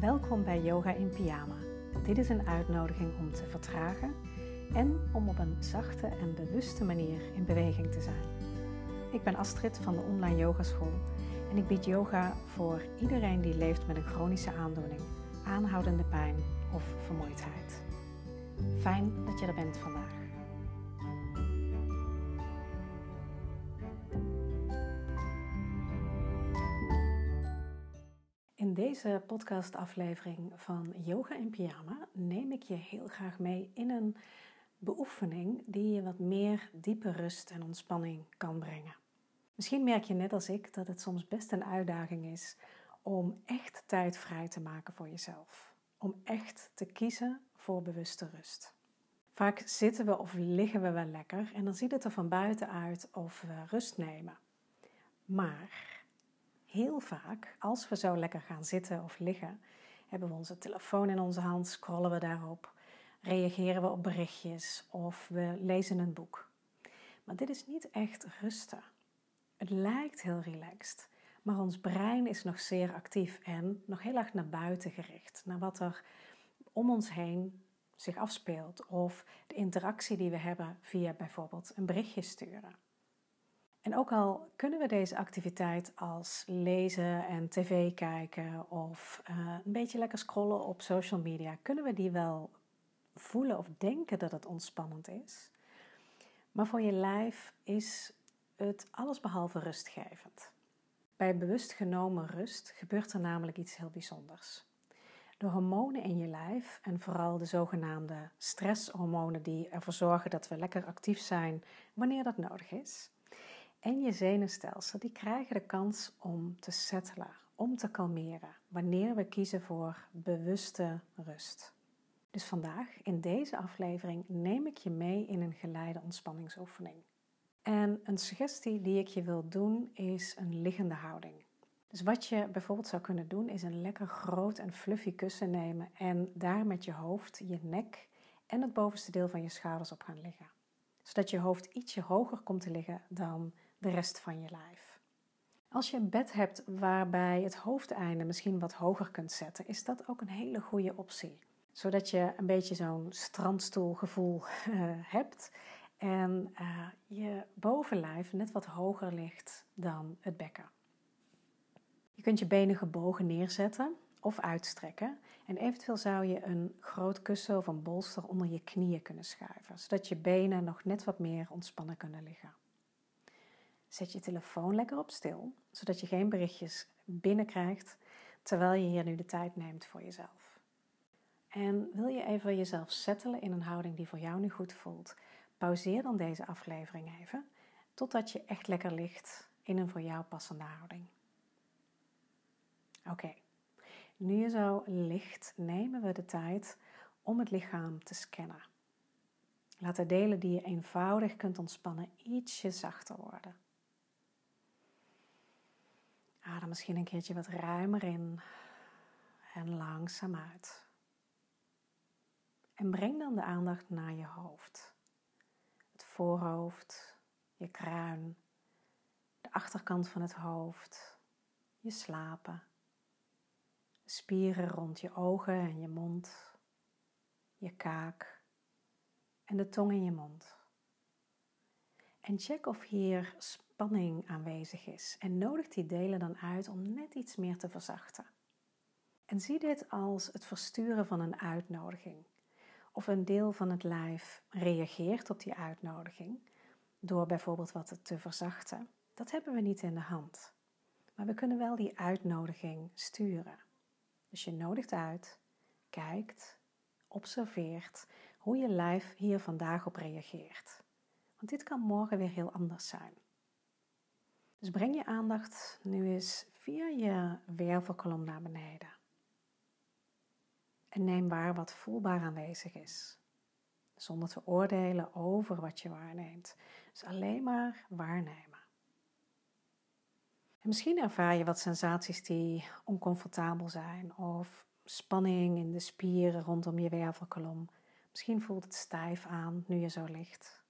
Welkom bij Yoga in Pyjama. Dit is een uitnodiging om te vertragen en om op een zachte en bewuste manier in beweging te zijn. Ik ben Astrid van de Online Yogaschool en ik bied yoga voor iedereen die leeft met een chronische aandoening, aanhoudende pijn of vermoeidheid. Fijn dat je er bent vandaag. Deze podcastaflevering van Yoga in Pyjama neem ik je heel graag mee in een beoefening die je wat meer diepe rust en ontspanning kan brengen. Misschien merk je net als ik dat het soms best een uitdaging is om echt tijd vrij te maken voor jezelf. Om echt te kiezen voor bewuste rust. Vaak zitten we of liggen we wel lekker en dan ziet het er van buiten uit of we rust nemen. Maar heel vaak, als we zo lekker gaan zitten of liggen, hebben we onze telefoon in onze hand, scrollen we daarop, reageren we op berichtjes of we lezen een boek. Maar dit is niet echt rusten. Het lijkt heel relaxed, maar ons brein is nog zeer actief en nog heel erg naar buiten gericht, naar wat er om ons heen zich afspeelt of de interactie die we hebben via bijvoorbeeld een berichtje sturen. En ook al kunnen we deze activiteit als lezen en tv kijken of uh, een beetje lekker scrollen op social media, kunnen we die wel voelen of denken dat het ontspannend is. Maar voor je lijf is het allesbehalve rustgevend. Bij bewust genomen rust gebeurt er namelijk iets heel bijzonders. De hormonen in je lijf en vooral de zogenaamde stresshormonen die ervoor zorgen dat we lekker actief zijn wanneer dat nodig is. En je zenuwstelsel die krijgen de kans om te settelen, om te kalmeren wanneer we kiezen voor bewuste rust. Dus vandaag in deze aflevering neem ik je mee in een geleide ontspanningsoefening. En een suggestie die ik je wil doen is een liggende houding. Dus wat je bijvoorbeeld zou kunnen doen is een lekker groot en fluffy kussen nemen en daar met je hoofd, je nek en het bovenste deel van je schouders op gaan liggen. Zodat je hoofd ietsje hoger komt te liggen dan de rest van je lijf. Als je een bed hebt waarbij het hoofdeinde misschien wat hoger kunt zetten, is dat ook een hele goede optie. Zodat je een beetje zo'n strandstoelgevoel uh, hebt en uh, je bovenlijf net wat hoger ligt dan het bekken. Je kunt je benen gebogen neerzetten of uitstrekken. En eventueel zou je een groot kussen of een bolster onder je knieën kunnen schuiven, zodat je benen nog net wat meer ontspannen kunnen liggen. Zet je telefoon lekker op stil, zodat je geen berichtjes binnenkrijgt terwijl je hier nu de tijd neemt voor jezelf. En wil je even jezelf settelen in een houding die voor jou nu goed voelt, pauzeer dan deze aflevering even totdat je echt lekker ligt in een voor jou passende houding. Oké, nu je zo ligt, nemen we de tijd om het lichaam te scannen. Laat de delen die je eenvoudig kunt ontspannen ietsje zachter worden. Adem misschien een keertje wat ruimer in en langzaam uit. En breng dan de aandacht naar je hoofd. Het voorhoofd, je kruin, de achterkant van het hoofd, je slapen spieren rond je ogen en je mond, je kaak en de tong in je mond. En check of hier spanning aanwezig is en nodig die delen dan uit om net iets meer te verzachten. En zie dit als het versturen van een uitnodiging. Of een deel van het lijf reageert op die uitnodiging door bijvoorbeeld wat te verzachten. Dat hebben we niet in de hand. Maar we kunnen wel die uitnodiging sturen. Dus je nodigt uit, kijkt, observeert hoe je lijf hier vandaag op reageert. Dit kan morgen weer heel anders zijn. Dus breng je aandacht nu eens via je wervelkolom naar beneden. En neem waar wat voelbaar aanwezig is. Zonder te oordelen over wat je waarneemt. Dus alleen maar waarnemen misschien ervaar je wat sensaties die oncomfortabel zijn of spanning in de spieren rondom je wervelkolom. Misschien voelt het stijf aan nu je zo ligt.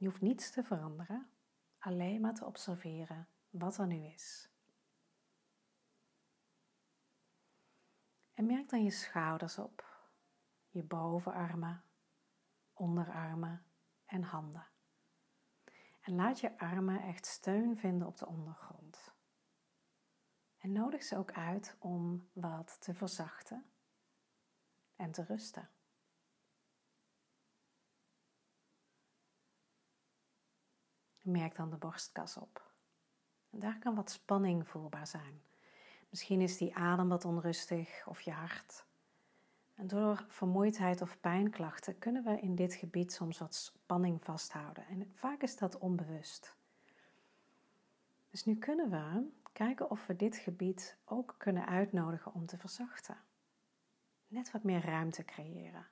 Je hoeft niets te veranderen, alleen maar te observeren wat er nu is. En merk dan je schouders op, je bovenarmen, onderarmen en handen. En laat je armen echt steun vinden op de ondergrond. En nodig ze ook uit om wat te verzachten en te rusten. Merk dan de borstkas op. En daar kan wat spanning voelbaar zijn. Misschien is die adem wat onrustig of je hart. En door vermoeidheid of pijnklachten kunnen we in dit gebied soms wat spanning vasthouden. En vaak is dat onbewust. Dus nu kunnen we kijken of we dit gebied ook kunnen uitnodigen om te verzachten. Net wat meer ruimte creëren.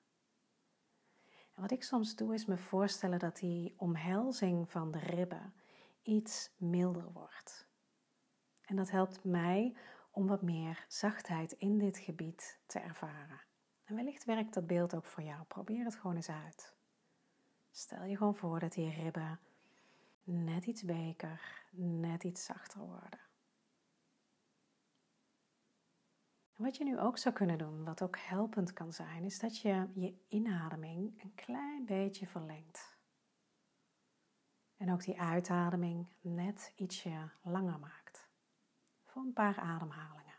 Wat ik soms doe is me voorstellen dat die omhelzing van de ribben iets milder wordt. En dat helpt mij om wat meer zachtheid in dit gebied te ervaren. En wellicht werkt dat beeld ook voor jou. Probeer het gewoon eens uit. Stel je gewoon voor dat die ribben net iets weker, net iets zachter worden. En wat je nu ook zou kunnen doen, wat ook helpend kan zijn, is dat je je inademing een klein beetje verlengt. En ook die uitademing net ietsje langer maakt. Voor een paar ademhalingen.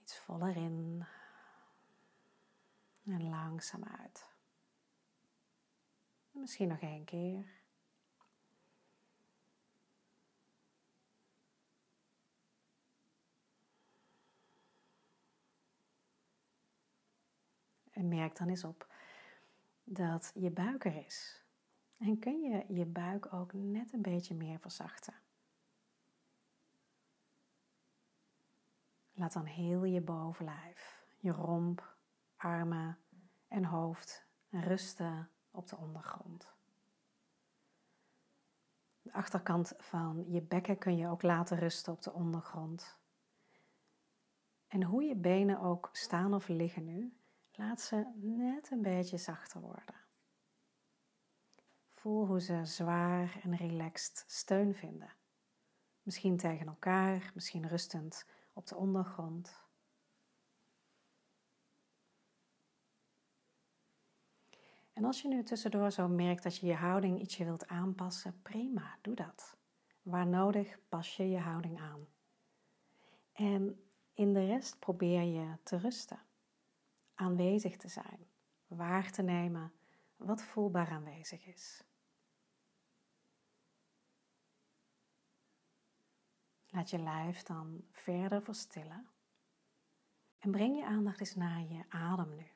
Iets voller in en langzaam uit. misschien nog één keer. En merk dan eens op dat je buik er is. En kun je je buik ook net een beetje meer verzachten. Laat dan heel je bovenlijf, je romp, armen en hoofd rusten op de ondergrond. De achterkant van je bekken kun je ook laten rusten op de ondergrond. En hoe je benen ook staan of liggen nu, laat ze net een beetje zachter worden. Voel hoe ze zwaar en relaxed steun vinden. Misschien tegen elkaar, misschien rustend op de ondergrond. En als je nu tussendoor zo merkt dat je je houding ietsje wilt aanpassen, prima, doe dat. Waar nodig, pas je je houding aan. En in de rest probeer je te rusten, aanwezig te zijn, waar te nemen wat voelbaar aanwezig is. Laat je lijf dan verder verstillen. En breng je aandacht eens naar je adem nu.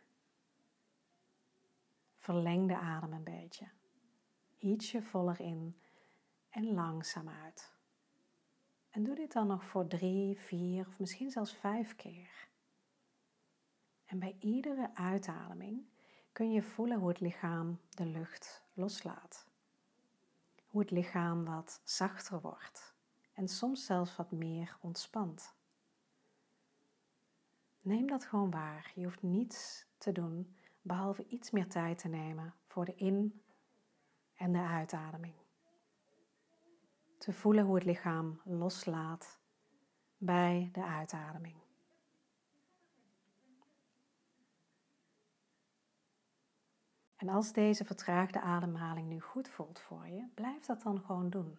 Verleng de adem een beetje. Ietsje voller in en langzaam uit. En doe dit dan nog voor drie, vier of misschien zelfs vijf keer. En bij iedere uitademing kun je voelen hoe het lichaam de lucht loslaat. Hoe het lichaam wat zachter wordt en soms zelfs wat meer ontspant. Neem dat gewoon waar. Je hoeft niets te doen behalve iets meer tijd te nemen voor de in- en de uitademing. Te voelen hoe het lichaam loslaat bij de uitademing. En als deze vertraagde ademhaling nu goed voelt voor je, blijf dat dan gewoon doen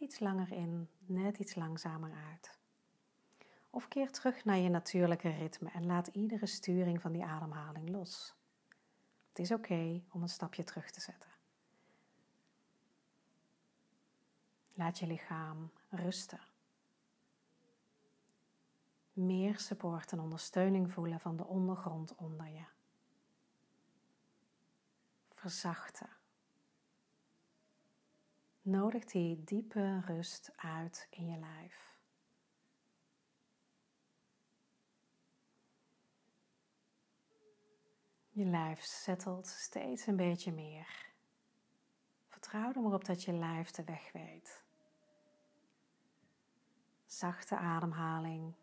iets langer in, net iets langzamer uit. Of keer terug naar je natuurlijke ritme en laat iedere sturing van die ademhaling los. Het is oké om een stapje terug te zetten. Laat je lichaam rusten. Meer support en ondersteuning voelen van de ondergrond onder je. Verzachten. Nodig die diepe rust uit in je lijf. Je lijf settelt steeds een beetje meer. Vertrouw er maar op dat je lijf de weg weet. Zachte ademhaling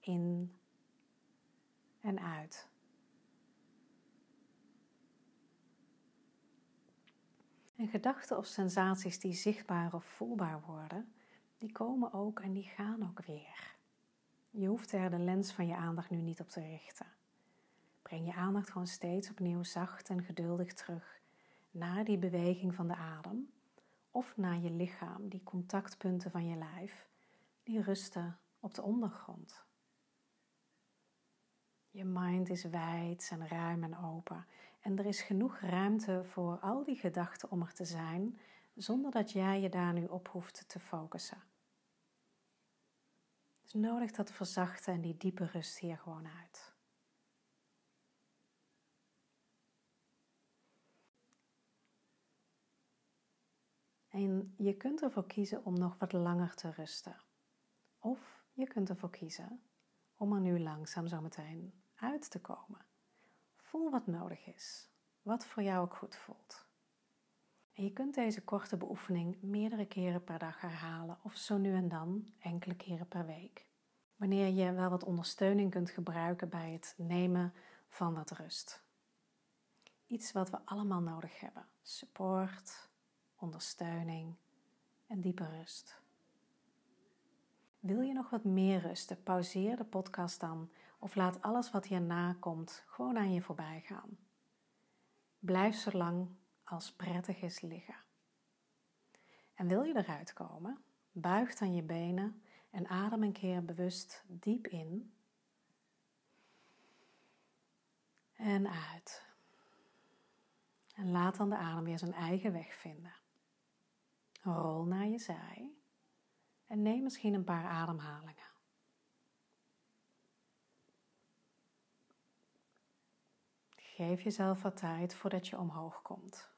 in en uit. En gedachten of sensaties die zichtbaar of voelbaar worden, die komen ook en die gaan ook weer. Je hoeft er de lens van je aandacht nu niet op te richten. Breng je aandacht gewoon steeds opnieuw zacht en geduldig terug naar die beweging van de adem of naar je lichaam, die contactpunten van je lijf, die rusten op de ondergrond. Je mind is wijd en ruim en open en er is genoeg ruimte voor al die gedachten om er te zijn, zonder dat jij je daar nu op hoeft te focussen. Dus nodig dat verzachten en die diepe rust hier gewoon uit. En je kunt ervoor kiezen om nog wat langer te rusten. Of je kunt ervoor kiezen om er nu langzaam zo meteen uit te komen. Voel wat nodig is, wat voor jou ook goed voelt. En je kunt deze korte beoefening meerdere keren per dag herhalen of zo nu en dan enkele keren per week. Wanneer je wel wat ondersteuning kunt gebruiken bij het nemen van wat rust. Iets wat we allemaal nodig hebben: support, ondersteuning en diepe rust. Wil je nog wat meer rusten? Pauzeer de podcast dan of laat alles wat hierna komt gewoon aan je voorbij gaan. Blijf zo lang als prettig is liggen. En wil je eruit komen? Buig dan je benen en adem een keer bewust diep in en uit. En laat dan de adem weer zijn eigen weg vinden. Rol naar je zij en neem misschien een paar ademhalingen. Geef jezelf wat tijd voordat je omhoog komt.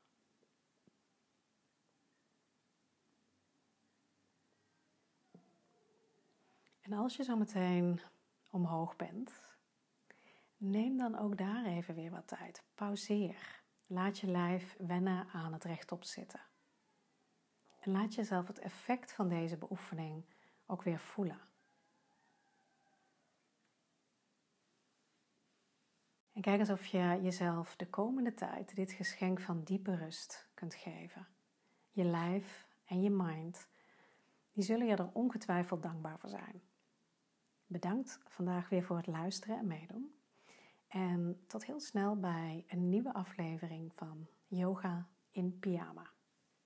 En als je zo meteen omhoog bent, neem dan ook daar even weer wat tijd. Pauzeer. Laat je lijf wennen aan het rechtop zitten. En laat jezelf het effect van deze beoefening ook weer voelen. En kijk eens of je jezelf de komende tijd dit geschenk van diepe rust kunt geven. Je lijf en je mind, die zullen je er ongetwijfeld dankbaar voor zijn. Bedankt vandaag weer voor het luisteren en meedoen. En tot heel snel bij een nieuwe aflevering van Yoga in Pyjama.